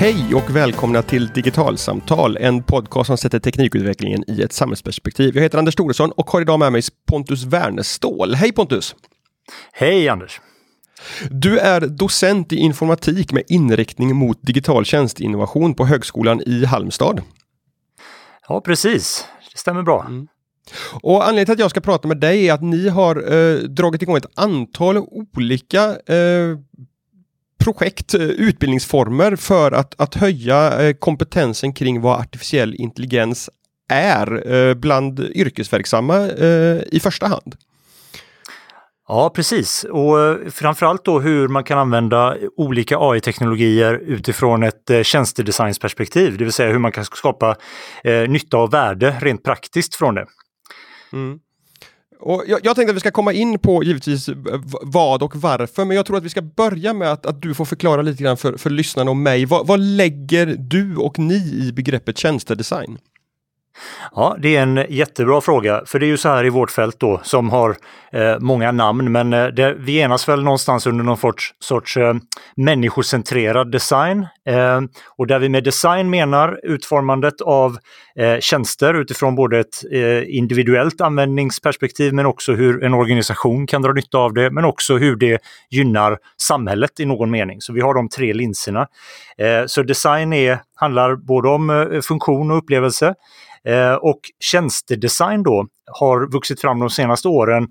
Hej och välkomna till Digitalsamtal, en podcast som sätter teknikutvecklingen i ett samhällsperspektiv. Jag heter Anders Thoresson och har idag med mig Pontus Wernestål. Hej Pontus! Hej Anders! Du är docent i informatik med inriktning mot digital tjänsteinnovation på Högskolan i Halmstad. Ja, precis. Det stämmer bra. Mm. Och anledningen till att jag ska prata med dig är att ni har eh, dragit igång ett antal olika eh, projekt, eh, utbildningsformer för att, att höja eh, kompetensen kring vad artificiell intelligens är eh, bland yrkesverksamma i första hand. Ja, precis. Och framförallt då hur man kan använda olika AI-teknologier utifrån ett tjänstedesignsperspektiv, det vill säga hur man kan skapa nytta och värde rent praktiskt från det. Mm. Och jag, jag, tänkte att vi ska komma in på givetvis eh, vad och varför, men jag tror att vi ska börja med att, att du får förklara lite grann för, för lyssnarna och mig. Vad, vad lägger du och ni i begreppet tjänstedesign? Ja, det är en jättebra fråga, för det är ju så här i vårt fält då som har eh, många namn, men eh, det, vi enas väl någonstans under någon sorts, sorts eh, människocentrerad design. Eh, och där vi med design menar utformandet av eh, tjänster utifrån både ett eh, individuellt användningsperspektiv men också hur en organisation kan dra nytta av det, men också hur det gynnar samhället i någon mening. Så vi har de tre linserna. Eh, så design är, handlar både om eh, funktion och upplevelse. Eh, och tjänstedesign då har vuxit fram de senaste åren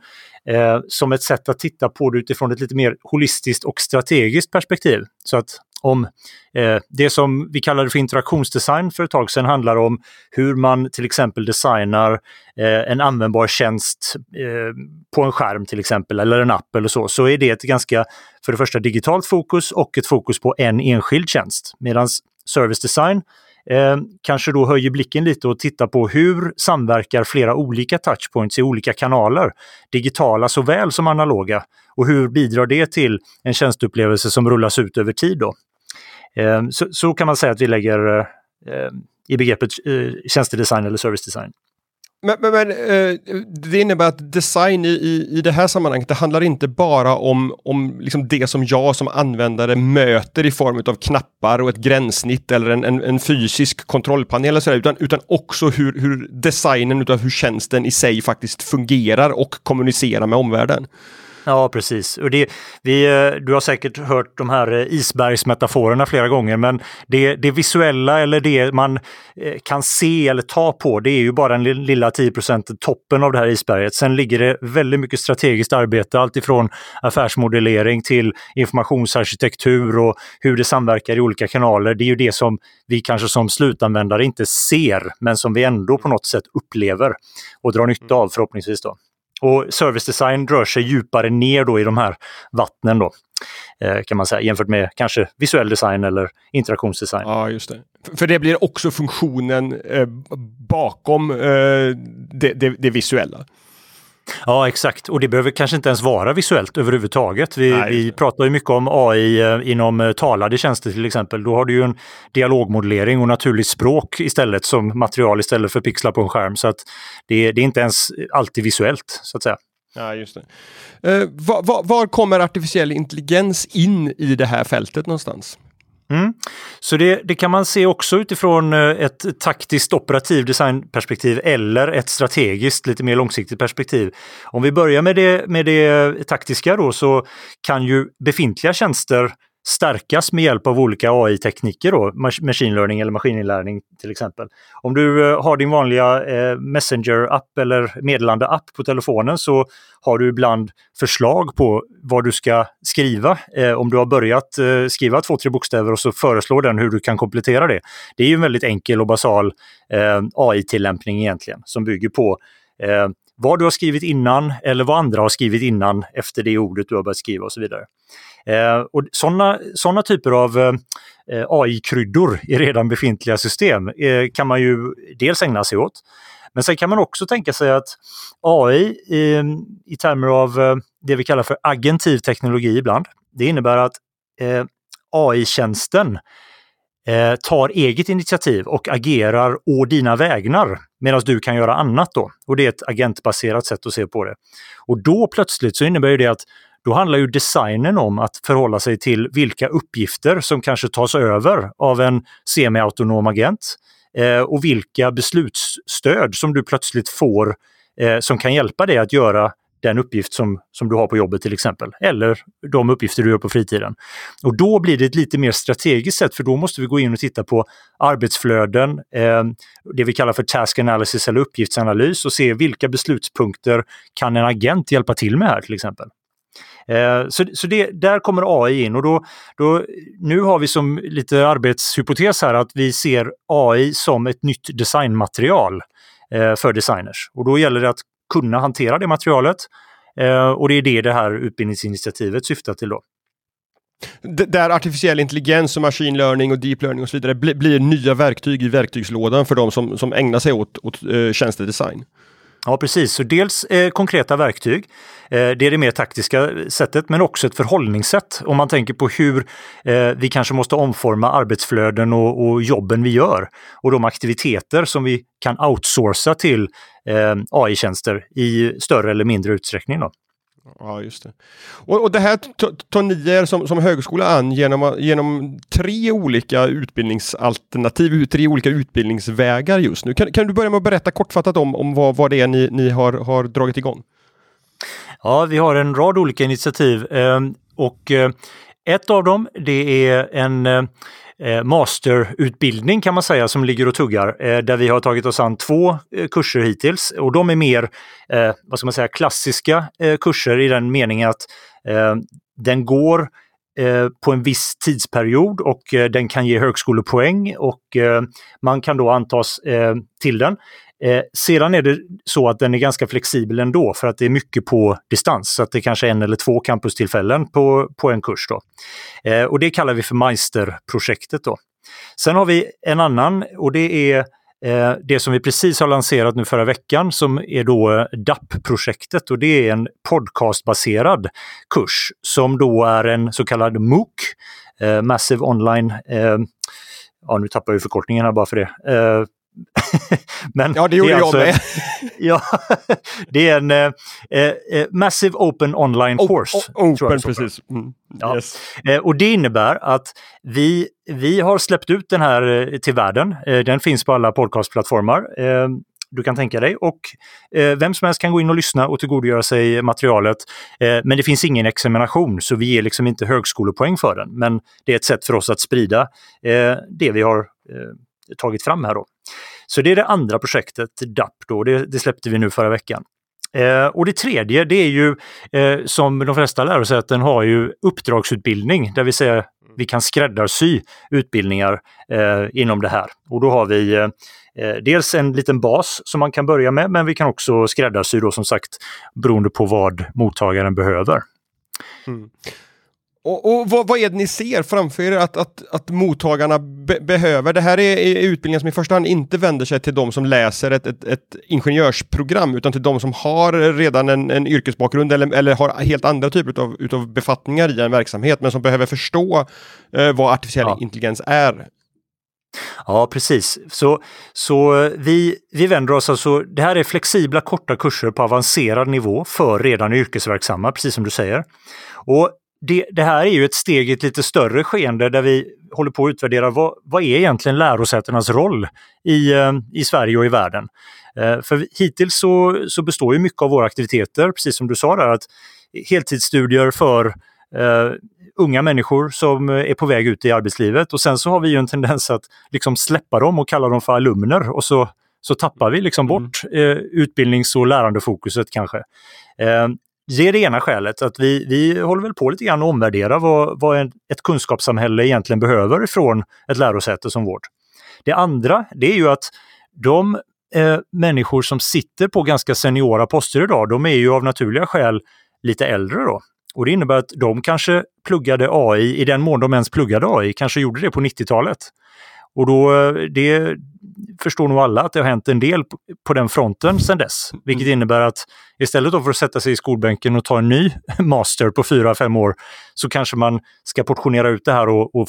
som ett sätt att titta på det utifrån ett lite mer holistiskt och strategiskt perspektiv. Så att om eh, det som vi kallade för interaktionsdesign för ett tag sedan handlar om hur man till exempel designar eh, en användbar tjänst eh, på en skärm till exempel, eller en app eller så, så är det ett ganska, för det första digitalt fokus och ett fokus på en enskild tjänst. Medan service design eh, kanske då höjer blicken lite och tittar på hur samverkar flera olika touchpoints i olika kanaler, digitala såväl som analoga, och hur bidrar det till en tjänsteupplevelse som rullas ut över tid. Då? Ehm, så, så, kan man säga att vi lägger ehm, i begreppet eh, tjänstedesign eller service design. Men, men, men eh, det innebär att design i, i, det här sammanhanget, det handlar inte bara om, om liksom det som jag som användare möter i form av knappar och ett gränssnitt eller en, en, en fysisk kontrollpanel, eller så där, utan, utan också hur, hur designen av hur tjänsten i sig faktiskt fungerar och kommunicerar med omvärlden. Ja, precis. Och det, vi, eh, du har säkert hört de här eh, isbergsmetaforerna flera gånger, men det, det visuella eller det man eh, kan se eller ta på, det är ju bara den lilla 10% toppen av det här isberget. Sen ligger det väldigt mycket strategiskt arbete, alltifrån affärsmodellering till informationsarkitektur och hur det samverkar i olika kanaler. Det är ju det som vi kanske som slutanvändare inte ser, men som vi ändå på något sätt upplever och drar nytta av förhoppningsvis. Då. Och service design rör sig djupare ner då i de här vattnen då, eh, kan man säga, jämfört med kanske visuell design eller interaktionsdesign. Ja, just det. För det blir också funktionen eh, bakom eh, det, det, det, visuella. Ja, exakt. Och det behöver kanske inte ens vara visuellt överhuvudtaget. Vi, Nej, vi pratar ju mycket om AI eh, inom eh, talade tjänster till exempel. Då har du ju en dialogmodellering och naturligt språk istället som material istället för pixlar på en skärm. Så att det, det är inte ens alltid visuellt, så att säga. Ja, just det. Eh, var, var, var kommer artificiell intelligens in i det här fältet någonstans? Mm. Så det, det, kan man se också utifrån eh, ett taktiskt operativ designperspektiv eller ett strategiskt, lite mer långsiktigt perspektiv. Om vi börjar med det, med det taktiska då så kan ju befintliga tjänster stärkas med hjälp av olika AI-tekniker, då, machine learning eller maskininlärning till exempel. Om du eh, har din vanliga eh, Messenger-app eller meddelande-app på telefonen så har du ibland förslag på vad du ska skriva. Eh, om du har börjat skriva två, tre bokstäver och så föreslår den hur du kan komplettera det. Det är ju en väldigt enkel och basal AI-tillämpning egentligen som bygger på vad du har skrivit innan eller vad andra har skrivit innan efter det ordet du har börjat skriva och så vidare. Eh, och sådana sådana typer av eh, AI-kryddor i redan befintliga system eh, kan man ju dels ägna sig åt. Men sen kan man också tänka sig att AI i, ehm, i termer av eh, det vi kallar för agentiv teknologi ibland, det innebär att eh, AI-tjänsten eh, tar eget initiativ och agerar å dina vägnar medan du kan göra annat då. Och det är ett agentbaserat sätt att se på det. Och då plötsligt så innebär det att då handlar ju designen om att förhålla sig till vilka uppgifter som kanske tas över av en semiautonom agent eh, och vilka beslutsstöd som du plötsligt får eh, som kan hjälpa dig att göra den uppgift som, som du har på jobbet till exempel. Eller de uppgifter du gör på fritiden. Och då blir det ett lite mer strategiskt sätt för då måste vi gå in och titta på arbetsflöden, eh, det vi kallar för task analysis eller uppgiftsanalys och se vilka beslutspunkter kan en agent hjälpa till med här till exempel. Eh, så så det, där kommer AI in och då, då, nu har vi som lite arbetshypotes här att vi ser AI som ett nytt designmaterial eh, för designers. Och då gäller det att kunna hantera det materialet. Eh, och det är det det här utbildningsinitiativet syftar till då. D där artificiell intelligens och machine learning och deep learning och så vidare bli, blir nya verktyg i verktygslådan för de som, som ägnar sig åt, åt eh, tjänstedesign. Ja, precis. Så dels eh, konkreta verktyg, eh, det är det mer taktiska sättet, men också ett förhållningssätt. Om man tänker på hur eh, vi kanske måste omforma arbetsflöden och, och, jobben vi gör och de aktiviteter som vi kan outsourca till eh, AI-tjänster i större eller mindre utsträckning. Då. Ja, just det. Och, och det här tar ni er som, som högskola an genom, genom tre olika utbildningsalternativ, tre olika utbildningsvägar just nu. Kan, kan du börja med att berätta kortfattat om, om vad, vad det är ni, ni har, har dragit igång? Ja, vi har en rad olika initiativ eh, och eh, ett av dem det är en eh, masterutbildning kan man säga som ligger och tuggar eh, där vi har tagit oss an två eh, kurser hittills. Och de är mer, vad ska man säga, klassiska kurser i den meningen att den går Eh, på en viss tidsperiod och eh, den kan ge högskolepoäng och eh, man kan då antas till den. Eh, sedan är det så att den är ganska flexibel ändå för att det är mycket på distans. Så att det är kanske en eller två campustillfällen på, på en kurs. Då. Eh, och det kallar vi för Meisterprojektet. Då. Sen har vi en annan och det är eh, Eh, det som vi precis har lanserat nu förra veckan som är då eh, DAP-projektet och det är en podcastbaserad kurs som då är en så kallad MOOC, eh, Massive Online ja nu tappar jag förkortningen här bara för det. Eh, Men ja, det gjorde det jag alltså, med. ja, det är en eh, eh, Massive Open Online Course. O open, precis. Mm. Ja. Yes. Eh, och det innebär att vi, vi har släppt ut den här eh, till världen. Eh, den finns på alla podcastplattformar eh, du kan tänka dig. Och eh, vem som helst kan gå in och lyssna och tillgodogöra sig materialet. Eh, men det finns ingen examination så vi ger liksom inte högskolepoäng för den. Men det är ett sätt för oss att sprida eh, det vi har tagit fram här. Då. Så det är det andra projektet, DAP, då, det, det släppte vi nu förra veckan. Eh, och det tredje, det är ju eh, som de flesta lärosäten har ju uppdragsutbildning, där vi säger vi kan skräddarsy utbildningar eh, inom det här. Och då har vi eh, eh dels en liten bas som man kan börja med, men vi kan också skräddarsy då som sagt beroende på vad mottagaren behöver. Mm. Och, och vad, vad, är det ni ser framför er att, att, att mottagarna be behöver? Det här är, är utbildningar som i första hand inte vänder sig till de som läser ett, ett, ett ingenjörsprogram utan till de som har redan en, en yrkesbakgrund eller, eller har helt andra typer av utav befattningar i en verksamhet men som behöver förstå eh, vad artificiell ja. intelligens är. Ja, precis. Så, så vi, vi vänder oss alltså, det här är flexibla korta kurser på avancerad nivå för redan yrkesverksamma, precis som du säger. Och det, det, här är ju ett steg i ett lite större skeende där vi håller på att utvärdera vad, vad är egentligen lärosätenas roll i, eh, i Sverige och i världen. Eh, för hittills så, så består ju mycket av våra aktiviteter, precis som du sa där, att heltidsstudier för uh, unga människor som är på väg ut i arbetslivet och sen så har vi ju en tendens att liksom släppa dem och kalla dem för alumner och så, så tappar vi liksom mm. bort uh, utbildnings och lärandefokuset kanske. Uh, det är det ena skälet, att vi, vi håller väl på lite grann att omvärdera vad, vad ett kunskapssamhälle egentligen behöver från ett lärosäte som vårt. Det andra, det är ju att de eh, människor som sitter på ganska seniora poster idag, de är ju av naturliga skäl lite äldre då. Och det innebär att de kanske pluggade AI, i den mån de ens pluggade AI, kanske gjorde det på 90-talet. Och då, eh, det förstår nog alla att det har hänt en del på den fronten sedan dess. Vilket mm. innebär att istället för att sätta sig i skolbänken och ta en ny master på fyra, fem år så kanske man ska portionera ut det här och, och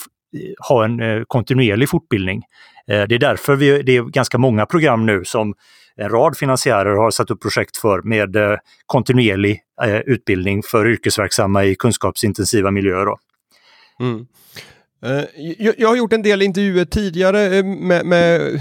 ha en eh, kontinuerlig fortbildning. Eh, det är därför vi, det är ganska många program nu som en rad finansiärer har satt upp projekt för med eh, kontinuerlig eh, utbildning för yrkesverksamma i kunskapsintensiva miljöer. Mm. Eh, jag, jag, har gjort en del intervjuer tidigare eh, med, med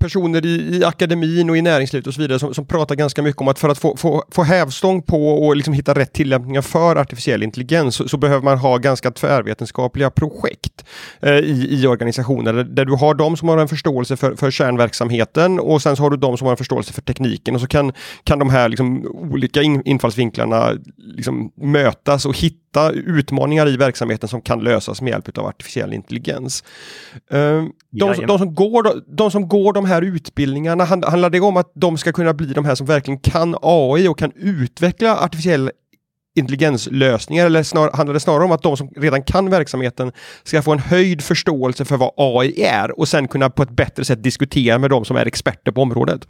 personer i, i, akademin och i näringslivet och så vidare som, som pratar ganska mycket om att för att få, få, få hävstång på och liksom hitta rätt tillämpningar för artificiell intelligens så, så behöver man ha ganska tvärvetenskapliga projekt eh, i, i organisationer där, där, du har de som har en förståelse för, för kärnverksamheten och sen så har du de som har en förståelse för tekniken och så kan, kan de här liksom, olika in, infallsvinklarna liksom, mötas och hitta utmaningar i verksamheten som kan lösas med hjälp av artificiell intelligens. Uh, de, de, som går, de som går de här utbildningarna, handlar det om att de ska kunna bli de här som verkligen kan AI och kan utveckla artificiell intelligenslösningar eller snar, handlar det snarare om att de som redan kan verksamheten ska få en höjd förståelse för vad AI är och sen kunna på ett bättre sätt diskutera med de som är experter på området?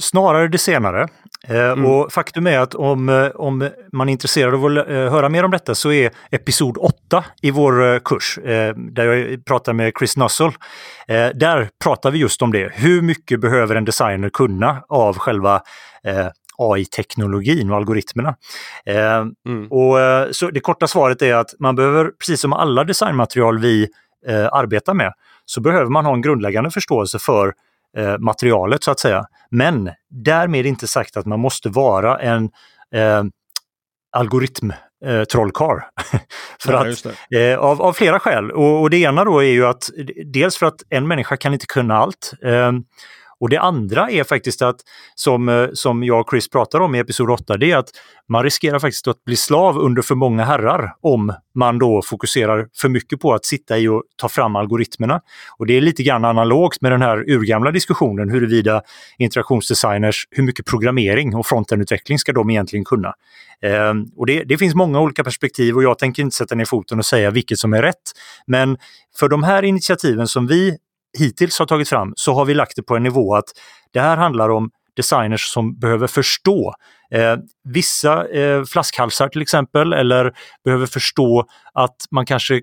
Snarare det senare. Eh, mm. Och faktum är att om, eh, om man är intresserad av att eh, höra mer om detta så är episod 8 i vår kurs, där jag pratar med Chris Nussel, där pratar vi just om det. Hur mycket behöver en designer kunna av själva AI-teknologin och algoritmerna. mm. och, så det korta svaret är att man behöver, precis som alla designmaterial vi arbetar med, så behöver man ha en grundläggande förståelse för eh, materialet så att säga. Men därmed inte sagt att man måste vara en eh, algoritm eh, trollkarl. för ja, att, eh, av, av, flera skäl. Och, och, det ena då är ju att dels för att en människa kan inte kunna allt. Eh, och det andra är faktiskt att, som, eh, som jag och Chris pratar om i episod 8, det är att man riskerar faktiskt att bli slav under för många herrar om man då fokuserar för mycket på att sitta i och ta fram algoritmerna. Och det är lite grann analogt med den här urgamla diskussionen huruvida interaktionsdesigners, hur mycket programmering och frontendutveckling ska de egentligen kunna? Eh, och det, det finns många olika perspektiv och jag tänker inte sätta ner foten och säga vilket som är rätt. Men för de här initiativen som vi hittills har tagit fram så har vi lagt det på en nivå att det här handlar om designers som behöver förstå. Eh, vissa eh, flaskhalsar till exempel eller behöver förstå att man kanske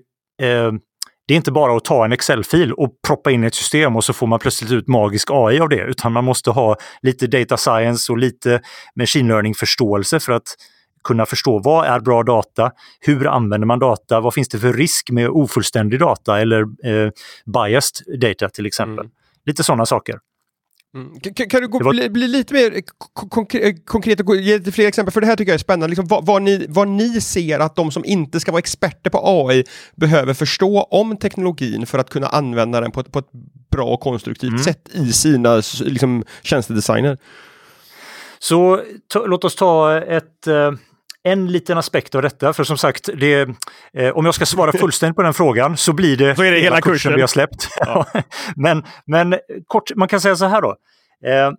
eh, det är inte bara att ta en Excel-fil och proppa in i ett system och så får man plötsligt ut magisk AI av det, utan man måste ha lite data science och lite machine learning-förståelse för att kunna förstå vad är bra data? Hur använder man data? Vad finns det för risk med ofullständig data eller eh, biased data till exempel? Mm. Lite sådana saker. Mm. Kan, kan, du gå, var... bli, bli, lite mer konkret och ge lite fler exempel? För det här tycker jag är spännande. Liksom, vad, vad, ni, vad ni ser att de som inte ska vara experter på AI behöver förstå om teknologin för att kunna använda den på ett, på ett bra och konstruktivt mm. sätt i sina liksom, tjänstedesigner. Så låt oss ta ett, eh, en liten aspekt av detta, för som sagt, det, eh, om jag ska svara fullständigt på den frågan så blir det, så är det hela kursen, kursen vi har släppt. Ja. men, men kort, man kan säga så här då. Eh,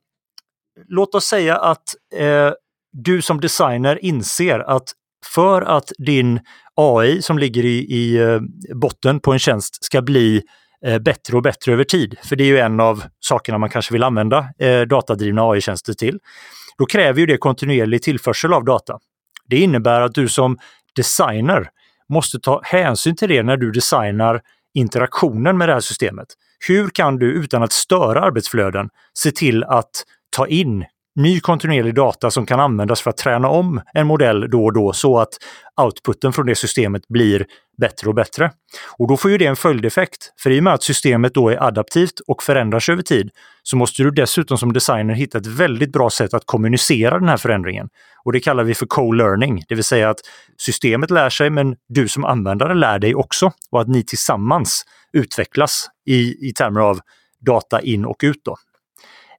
låt oss säga att eh, du som designer inser att för att din AI som ligger i, i eh, botten på en tjänst ska bli eh, bättre och bättre över tid, för det är ju en av sakerna man kanske vill använda eh, datadrivna AI-tjänster till, då kräver ju det kontinuerlig tillförsel av data. Det innebär att du som designer måste ta hänsyn till det när du designar interaktionen med det här systemet. Hur kan du utan att störa arbetsflöden se till att ta in ny kontinuerlig data som kan användas för att träna om en modell då och då så att outputen från det systemet blir bättre och bättre. Och då får ju det en följdeffekt. För i och med att systemet då är adaptivt och förändras över tid så måste du dessutom som designer hitta ett väldigt bra sätt att kommunicera den här förändringen. Och det kallar vi för co-learning, det vill säga att systemet lär sig men du som användare lär dig också och att ni tillsammans utvecklas i, i termer av data in och ut. Då.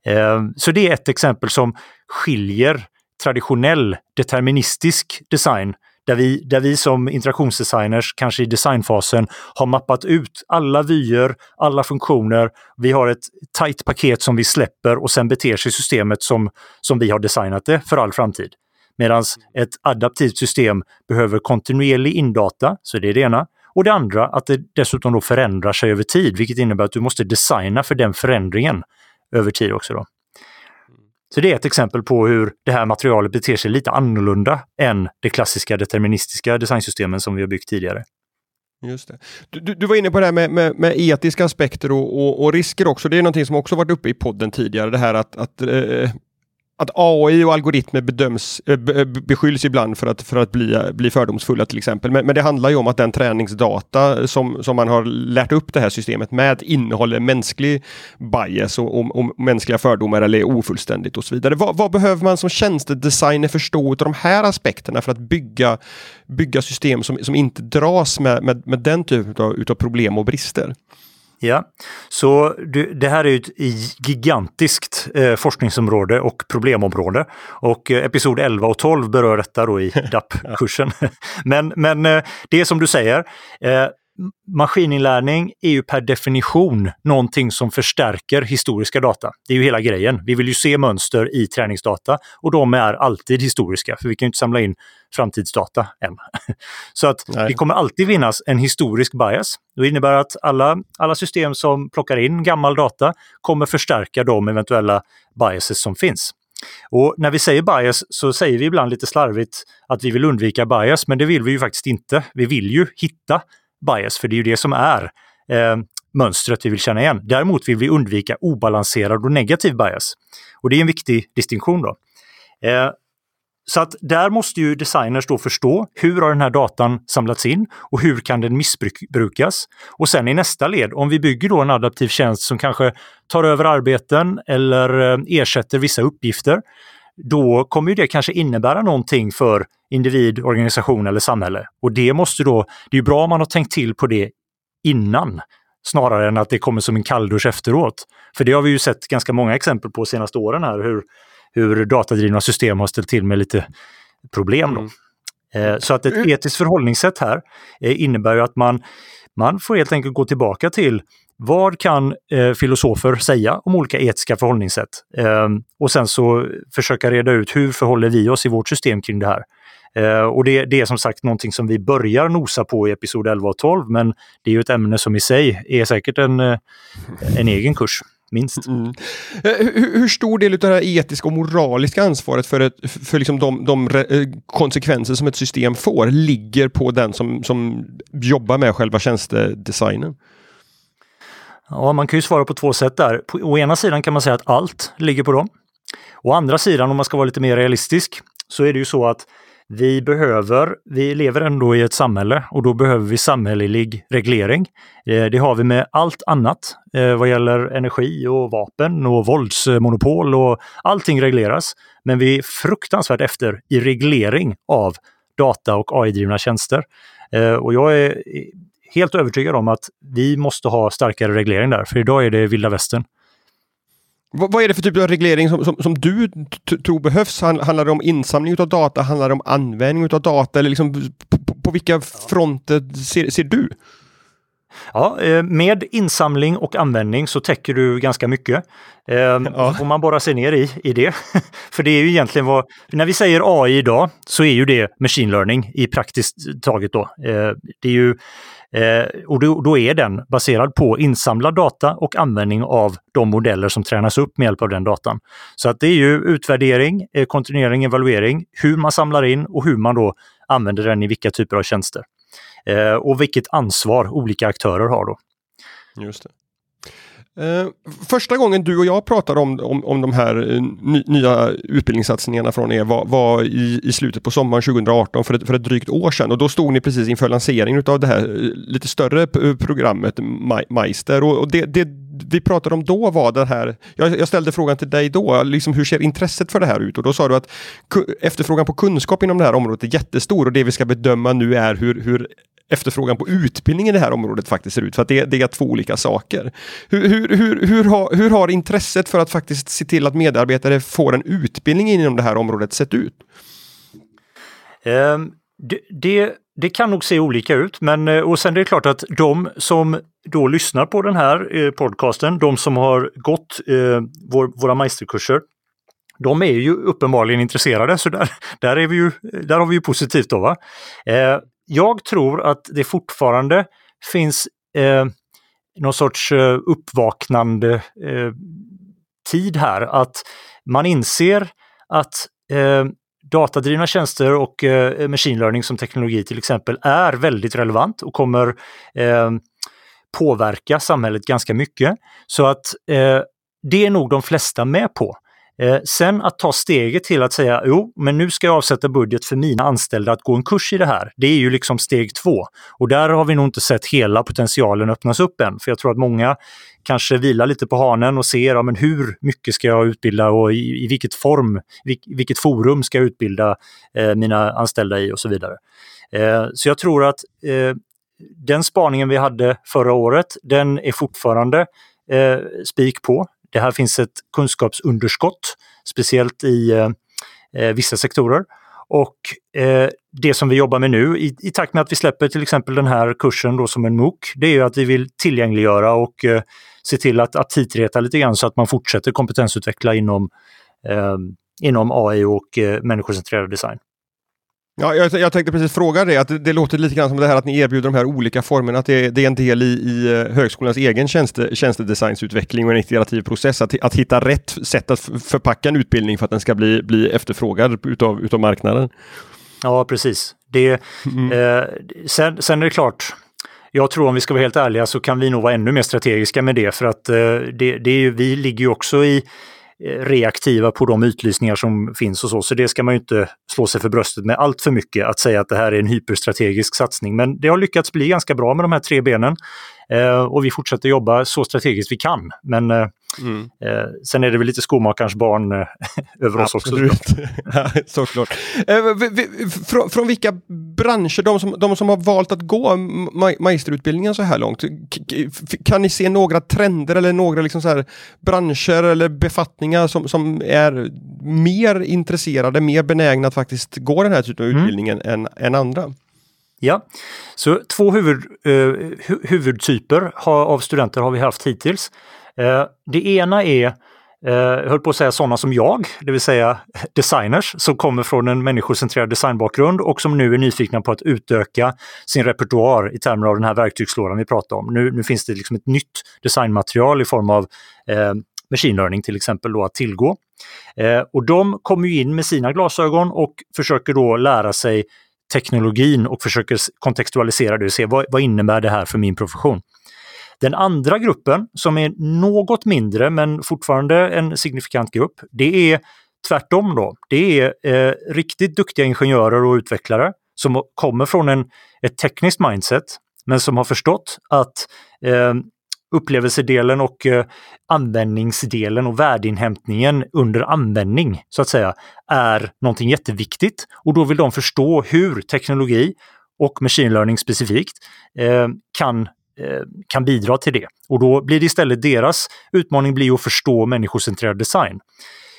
Ehm, så det är ett exempel som skiljer traditionell deterministisk design där vi, där vi som interaktionsdesigners, kanske i designfasen, har mappat ut alla vyer, alla funktioner. Vi har ett tajt paket som vi släpper och sen beter sig systemet som, som vi har designat det för all framtid. Medan ett adaptivt system behöver kontinuerlig indata, så det är det ena. Och det andra, att det dessutom då förändrar sig över tid, vilket innebär att du måste designa för den förändringen över tid också. Då. Så det är ett exempel på hur det här materialet beter sig lite annorlunda än det klassiska deterministiska designsystemen som vi har byggt tidigare. Just det. Du, du, var inne på det här med, med, med etiska aspekter och, och, och, risker också. Det är någonting som också varit uppe i podden tidigare. Det här att, att eh, att AI och algoritmer bedöms, eh, eh, beskylls ibland för att, för att bli, eh, bli fördomsfulla till exempel. Men, men, det handlar ju om att den träningsdata som, som man har lärt upp det här systemet med innehåller mänsklig bias och, och, och mänskliga fördomar eller är ofullständigt och så vidare. Vad, vad, behöver man som tjänstedesigner förstå av de här aspekterna för att bygga, bygga system som, som inte dras med, med, med den typen av, utav problem och brister? Ja, så du, det här är ju ett gigantiskt eh, forskningsområde och problemområde. Och eh, episod 11 och 12 berör detta då i DAP-kursen. men men eh, det är som du säger, eh, maskininlärning är ju per definition någonting som förstärker historiska data. Det är ju hela grejen. Vi vill ju se mönster i träningsdata och de är alltid historiska, för vi kan ju inte samla in framtidsdata än. Så att Nej. det kommer alltid finnas en historisk bias. Det innebär att alla, alla system som plockar in gammal data kommer förstärka de eventuella biases som finns. Och när vi säger bias så säger vi ibland lite slarvigt att vi vill undvika bias, men det vill vi ju faktiskt inte. Vi vill ju hitta bias, för det är ju det som är eh, mönstret vi vill känna igen. Däremot vill vi undvika obalanserad och negativ bias. Och det är en viktig distinktion. då. Eh, så att där måste ju designers då förstå hur har den här datan samlats in och hur kan den missbrukas? Och sen i nästa led, om vi bygger då en adaptiv tjänst som kanske tar över arbeten eller eh, ersätter vissa uppgifter, då kommer det kanske innebära någonting för individ, organisation eller samhälle. Och det måste då, det är bra om man har tänkt till på det innan, snarare än att det kommer som en kalldusch efteråt. För det har vi ju sett ganska många exempel på de senaste åren här, hur, hur datadrivna system har ställt till med lite problem. Då. Mm. Eh, så att ett mm. etiskt förhållningssätt här eh, innebär ju att man, man får helt enkelt gå tillbaka till vad kan eh, filosofer säga om olika etiska förhållningssätt? Eh, och sen så försöka reda ut hur förhåller vi oss i vårt system kring det här? Eh, och det, det, är som sagt någonting som vi börjar nosa på i episod 11 och 12, men det är ju ett ämne som i sig är säkert en, eh, en egen kurs. Minst. Mm. Eh, hur, hur, stor del av det här etiska och moraliska ansvaret för, ett, för liksom de, de eh, konsekvenser som ett system får ligger på den som, som jobbar med själva tjänstedesignen? Ja, man kan ju svara på två sätt där. På, å ena sidan kan man säga att allt ligger på dem. Å andra sidan, om man ska vara lite mer realistisk, så är det ju så att vi behöver, vi lever ändå i ett samhälle och då behöver vi samhällelig reglering. Eh, det har vi med allt annat eh, vad gäller energi och vapen och våldsmonopol och allting regleras. Men vi är fruktansvärt efter i reglering av data och AI-drivna tjänster. Eh, och jag är helt övertygad om att vi måste ha starkare reglering där, för idag är det vilda västern. Vad, vad är det för typ av reglering som, som, som du tror behövs? Handlar det om insamling av data? Handlar det om användning av data? Eller liksom, på, på vilka fronter ser, ser du? Ja, eh, med insamling och användning så täcker du ganska mycket. Ehm, ja. Om man bara ser ner i, i det. För det är ju egentligen vad, när vi säger AI idag så är ju det machine learning i praktiskt taget då. Eh, det är ju Eh, och då, då, är den baserad på insamlad data och användning av de modeller som tränas upp med hjälp av den datan. Så att det är ju utvärdering, eh, kontinuering, evaluering, hur man samlar in och hur man då använder den i vilka typer av tjänster. Eh, och vilket ansvar olika aktörer har då. Just det. Eh, första gången du och jag pratade om, om, om de här eh, ny, nya utbildningssatsningarna från er var, var i, i, slutet på sommaren 2018 för ett, för ett drygt år sedan och då stod ni precis inför lanseringen av det här eh, lite större eh, programmet Meister och, och det, det, vi pratade om då var det här, jag, jag, ställde frågan till dig då, liksom hur ser intresset för det här ut? Och då sa du att efterfrågan på kunskap inom det här området är jättestor och det vi ska bedöma nu är hur, hur efterfrågan på utbildning i det här området faktiskt ser ut. För att det, det är två olika saker. Hur, hur, hur, hur, har, hur har intresset för att faktiskt se till att medarbetare får en utbildning inom det här området sett ut? Um, det, det, det, kan nog se olika ut, men eh, och sen är det klart att de som då lyssnar på den här eh, podcasten, de som har gått eh, vår, våra magisterkurser, de är ju uppenbarligen intresserade, så där, där, är vi ju, där har vi ju positivt då. Va? Eh, jag tror att det fortfarande finns eh, någon sorts eh, uppvaknande eh, tid här. Att man inser att eh, datadrivna tjänster och eh, machine learning som teknologi till exempel är väldigt relevant och kommer eh, påverka samhället ganska mycket. Så att eh, det är nog de flesta med på. Eh, sen att ta steget till att säga jo, men nu ska jag avsätta budget för mina anställda att gå en kurs i det här. Det är ju liksom steg två. Och där har vi nog inte sett hela potentialen öppnas upp än. För jag tror att många kanske vilar lite på hanen och ser ja, men hur mycket ska jag utbilda och i, i vilket form, vil, vilket forum ska jag utbilda eh, mina anställda i och så vidare. Eh, så jag tror att eh, den spaningen vi hade förra året, den är fortfarande eh, spik på. Det här finns ett kunskapsunderskott, speciellt i eh, eh, vissa sektorer. Och eh, det som vi jobbar med nu i, i, takt med att vi släpper till exempel den här kursen då som en MOOC, det är ju att vi vill tillgängliggöra och eh, se till att, att titreta lite grann så att man fortsätter kompetensutveckla inom, eh, inom AI och eh, människocentrerad design. Ja, jag, jag, tänkte precis fråga det, att det, det, låter lite grann som det här att ni erbjuder de här olika formerna, att det, det är en del i, i eh, högskolans egen tjänste, tjänstedesignsutveckling och en iterativ process, att, att hitta rätt sätt att förpacka en utbildning för att den ska bli, bli efterfrågad utav, utav marknaden. Ja, precis. Det, mm. eh, sen, sen är det klart, jag tror om vi ska vara helt ärliga så kan vi nog vara ännu mer strategiska med det, för att eh, det, det är, vi ligger ju också i Eh, Eh, reaktiva på de utlysningar som finns och så. Så det ska man ju inte slå sig för bröstet med allt för mycket att säga att det här är en hyperstrategisk satsning. Men det har lyckats bli ganska bra med de här tre benen. Eh, och vi fortsätter jobba så strategiskt vi kan. Men eh, mm. eh, sen är det väl lite skomakarens barn eh, över oss också. Såklart. Eh, från, från, vilka branscher, de som, de som har valt att gå ma magisterutbildningen så här långt, kan ni se några trender eller några liksom så här branscher eller befattningar som, som är mer intresserade, mer benägna att faktiskt gå den här typen av mm. utbildningen än, än andra? Ja, så två huvud, eh, huvudtyper av studenter har vi haft hittills. Eh, det ena är, jag höll på att säga sådana som jag, det vill säga designers som kommer från en människocentrerad designbakgrund och som nu är nyfikna på att utöka sin repertoar i termer av den här verktygslådan vi pratar om. Nu, nu finns det liksom ett nytt designmaterial i form av eh, machine learning till exempel då att tillgå. Eh, och de kommer in med sina glasögon och försöker då lära sig teknologin och försöker kontextualisera det och se vad, vad innebär det här för min profession. Den andra gruppen, som är något mindre men fortfarande en signifikant grupp, det är tvärtom då. Det är eh, riktigt duktiga ingenjörer och utvecklare som kommer från en, ett tekniskt mindset men som har förstått att eh, upplevelsedelen och eh, användningsdelen och värdeinhämtningen under användning så att säga är någonting jätteviktigt. Och då vill de förstå hur teknologi och machine learning specifikt eh, kan kan bidra till det. Och då blir det istället deras utmaning blir att förstå människocentrerad design.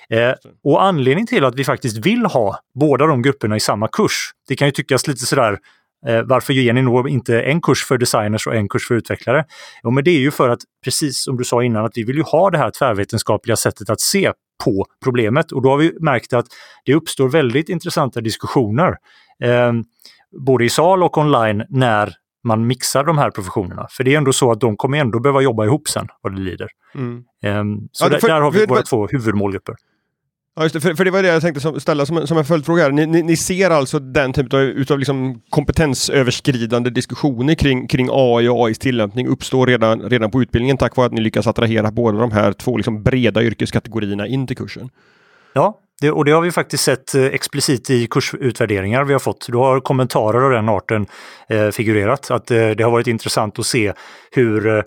Eh, och anledningen till att vi faktiskt vill ha båda de grupperna i samma kurs, det kan ju tyckas lite sådär Eh, varför ger ni då inte en kurs för designers och en kurs för utvecklare? Jo, men det är ju för att, precis som du sa innan, att vi vill ju ha det här tvärvetenskapliga sättet att se på problemet. Och då har vi märkt att det uppstår väldigt intressanta diskussioner, eh, både i sal och online, när man mixar de här professionerna. För det är ändå så att de kommer ändå behöva jobba ihop sen, vad det lider. Mm. Eh, så ja, för, där, har vi för, våra för, två huvudmålgrupper. Ja, just det, för, för, det var det jag tänkte ställa som, som en följdfråga här. Ni, ni, ni, ser alltså den typen av utav liksom kompetensöverskridande diskussioner kring, kring AI och AIs tillämpning uppstår redan, redan på utbildningen tack vare att ni lyckas attrahera båda de här två liksom breda yrkeskategorierna in till kursen? Ja, det, och det har vi faktiskt sett eh, explicit i kursutvärderingar vi har fått. Då har kommentarer av den arten eh, figurerat. Att eh, det har varit intressant att se hur eh,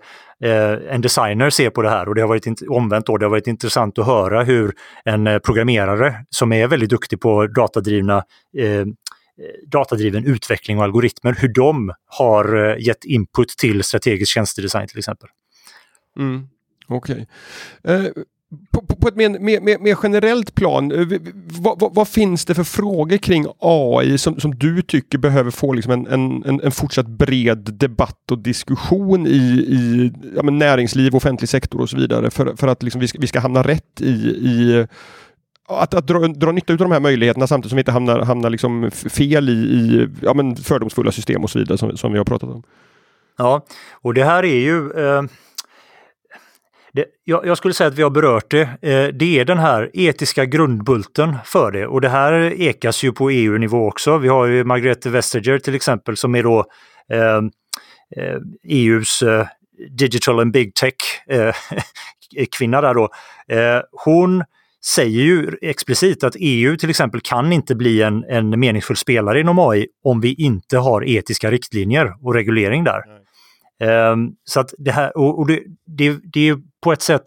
en designer ser på det här och det har varit omvänt då, det har varit intressant att höra hur en eh, programmerare som är väldigt duktig på datadrivna eh, datadriven utveckling och algoritmer, hur de har eh, gett input till strategisk tjänstedesign till exempel. Mm. Okej. Okay på, på, på, ett mer, mer, mer, mer generellt plan, eh, vad, vad, vad, finns det för frågor kring AI som, som du tycker behöver få liksom en, en, en fortsatt bred debatt och diskussion i, i ja, näringsliv, offentlig sektor och så vidare för, för att liksom vi, ska, vi ska hamna rätt i, i att, att dra, dra nytta av de här möjligheterna samtidigt som vi inte hamnar, hamnar liksom fel i, i ja, men fördomsfulla system och så vidare som, som vi har pratat om. Ja, och det här är ju eh det, jag, jag, skulle säga att vi har berört det. Eh, det är den här etiska grundbulten för det och det här ekas ju på EU-nivå också. Vi har ju Margrethe Vestager till exempel som är då ehm, eh, EUs eh, Digital and Big Tech eh, kvinna där då. Eh, hon säger ju explicit att EU till exempel kan inte bli en, en meningsfull spelare inom AI om vi inte har etiska riktlinjer och reglering där. Nej. Ehm, så att det här, och, det, det, det är på ett sätt,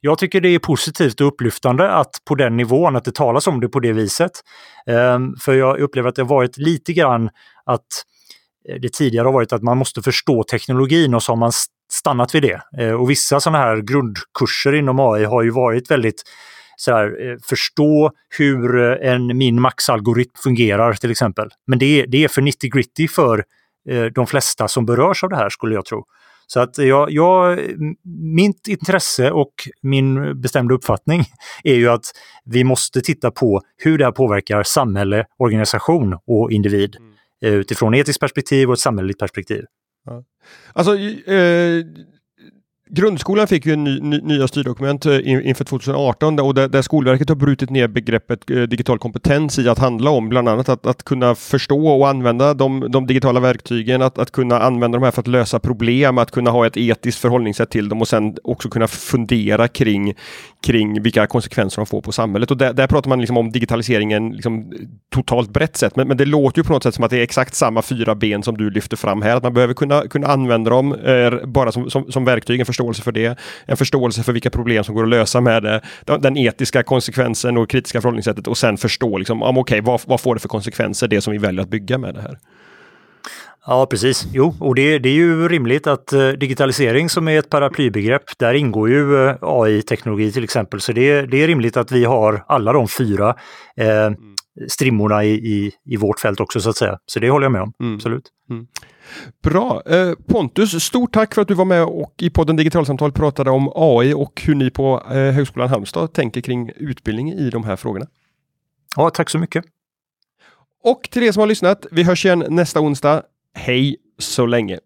jag tycker det är positivt och upplyftande att på den nivån, att det talas om det på det viset. Ehm, för jag upplever att det har varit lite grann att eh, det tidigare har varit att man måste förstå teknologin och så har man stannat vid det. Ehm, och vissa sådana här grundkurser inom AI har ju varit väldigt så här, eh, förstå hur en min max-algoritm fungerar till exempel. Men det är, det är för 90 gritty för de flesta som berörs av det här skulle jag tro. Så att jag, jag, mitt intresse och min bestämda uppfattning är ju att vi måste titta på hur det här påverkar samhälle, organisation och individ mm. utifrån etiskt perspektiv och ett samhälleligt perspektiv. Ja. Alltså, eh, Grundskolan fick ju ny, ny, nya styrdokument eh, inför 2018 och där, där, Skolverket har brutit ner begreppet eh, digital kompetens i att handla om bland annat att, att kunna förstå och använda de, de digitala verktygen, att, att kunna använda de här för att lösa problem, att kunna ha ett etiskt förhållningssätt till dem och sen också kunna fundera kring, kring vilka konsekvenser de får på samhället. Och där, där pratar man liksom om digitaliseringen liksom totalt brett sett, men, men det låter ju på något sätt som att det är exakt samma fyra ben som du lyfter fram här, att man behöver kunna, kunna använda dem eh, bara som, som, som verktyg, förståelse för det, en förståelse för vilka problem som går att lösa med det, den etiska konsekvensen och kritiska förhållningssättet och sen förstå liksom, okej, okay, vad, vad får det för konsekvenser det som vi väljer att bygga med det här? Ja, precis. Jo, och det, det är ju rimligt att uh, digitalisering som är ett paraplybegrepp, där ingår ju uh, AI-teknologi till exempel. Så det, det är rimligt att vi har alla de fyra uh, mm. strimmorna i, i, i, vårt fält också så att säga. Så det håller jag med om, mm. absolut. Mm. Bra! Eh, Pontus, stort tack för att du var med och i podden Digitalsamtal pratade om AI och hur ni på eh, Högskolan Halmstad tänker kring utbildning i de här frågorna. Ja, tack så mycket! Och till er som har lyssnat, vi hörs igen nästa onsdag. Hej så länge!